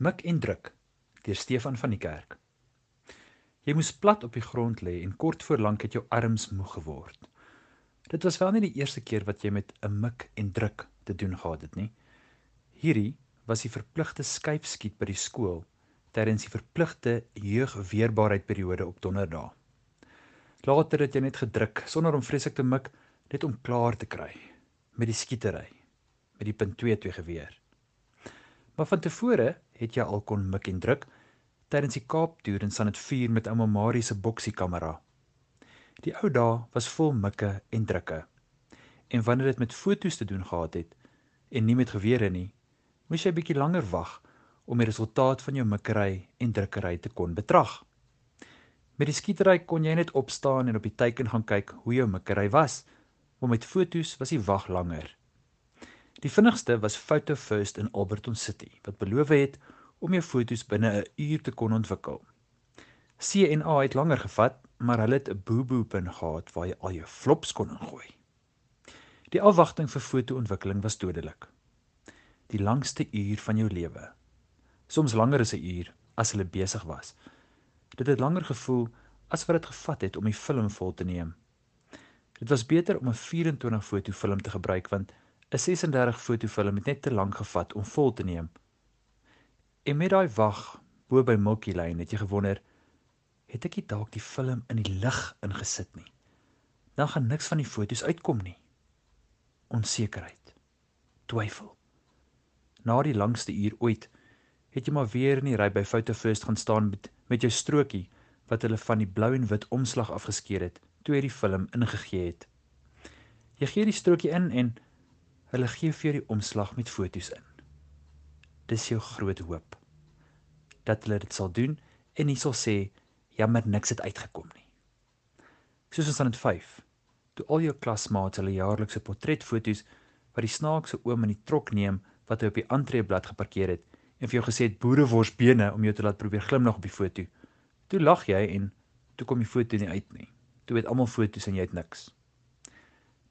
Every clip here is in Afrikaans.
Mik en druk deur Stefan van die Kerk. Jy moes plat op die grond lê en kort voor lank het jou arms moeg geword. Dit was wel nie die eerste keer wat jy met 'n mik en druk te doen gehad het nie. Hierdie was die verpligte skypskiet by die skool tydens die verpligte jeugweerbaarheidperiode op donderdae. Later het jy net gedruk sonder om vreeslik te mik net om klaar te kry met die skietery met die .22 geweer. Maar van tevore het jy al kon mik en druk tydens die Kaaptoer in Sanet 4 met ouma Marie se boksie kamera. Die ou dae was vol mikke en drukke. En wanneer dit met fotos te doen gehad het en nie met gewere nie, moes jy bietjie langer wag om die resultaat van jou mikkery en drukkery te kon betrag. Met die skietery kon jy net opstaan en op die teiken gaan kyk hoe jou mikkery was, maar met fotos was die wag langer. Die vinnigste was Photo First in Alberton City wat beloof het om jou foto's binne 'n uur te kon ontwikkel. CNA het langer gevat, maar hulle het 'n boo-boo-pin gehad waar jy al jou flops kon ingooi. Die afwagting vir fotoontwikkeling was dodelik. Die langste uur van jou lewe. Soms langer as 'n uur as hulle besig was. Dit het langer gevoel as wat dit gevat het om die film vol te neem. Dit was beter om 'n 24 foto film te gebruik want 'n 36 fotofilm het net te lank gevat om vol te neem. En met daai wag bo by Milky Lane het jy gewonder, het ek nie dalk die film in die lig ingesit nie. Dan gaan niks van die fotos uitkom nie. Onsekerheid. Twyfel. Na die langste uur ooit het jy maar weer in die ry by Photo First gaan staan met met jou strokie wat hulle van die blou en wit omslag afgeskeer het toe jy die film ingegee het. Jy gee die strokie in en Hulle gee vir jou die omslag met fotos in. Dis jou groot hoop dat hulle dit sal doen en nie sal sê jammer niks het uitgekom nie. Soos ons aan dit 5. Toe al jou klasmaats hulle jaarlikse portretfoto's wat die snaakse oom in die trok neem wat hy op die entreeblad geparkeer het en vir jou gesê het boereworsbene om jou te laat probeer glimlag op die foto. Toe lag jy en toe kom die foto nie uit nie. Toe het almal foto's en jy het niks.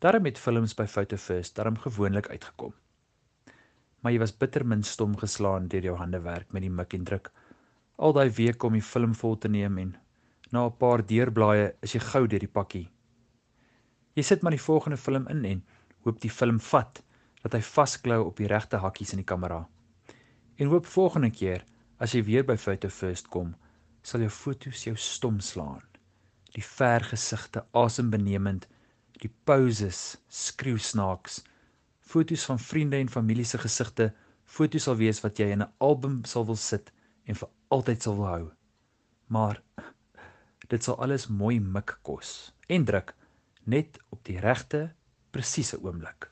Daarom het films by Photo First daarom gewoonlik uitgekom. Maar jy was bitter min stom geslaan deur jou hande werk met die mik en druk. Al daai week om die film vol te neem en na 'n paar deurblaaie is jy gou deur die pakkie. Jy sit maar die volgende film in en hoop die film vat dat hy vasklou op die regte hakkies in die kamera. En hoop volgende keer as jy weer by Photo First kom, sal jou foto's jou stom slaan. Die vergesigte asembenemend die poses, skreeu snaaks. Fotos van vriende en familie se gesigte, fotos sal wees wat jy in 'n album sal wil sit en vir altyd sal wil hou. Maar dit sal alles mooi mik kos en druk net op die regte presiese oomblik.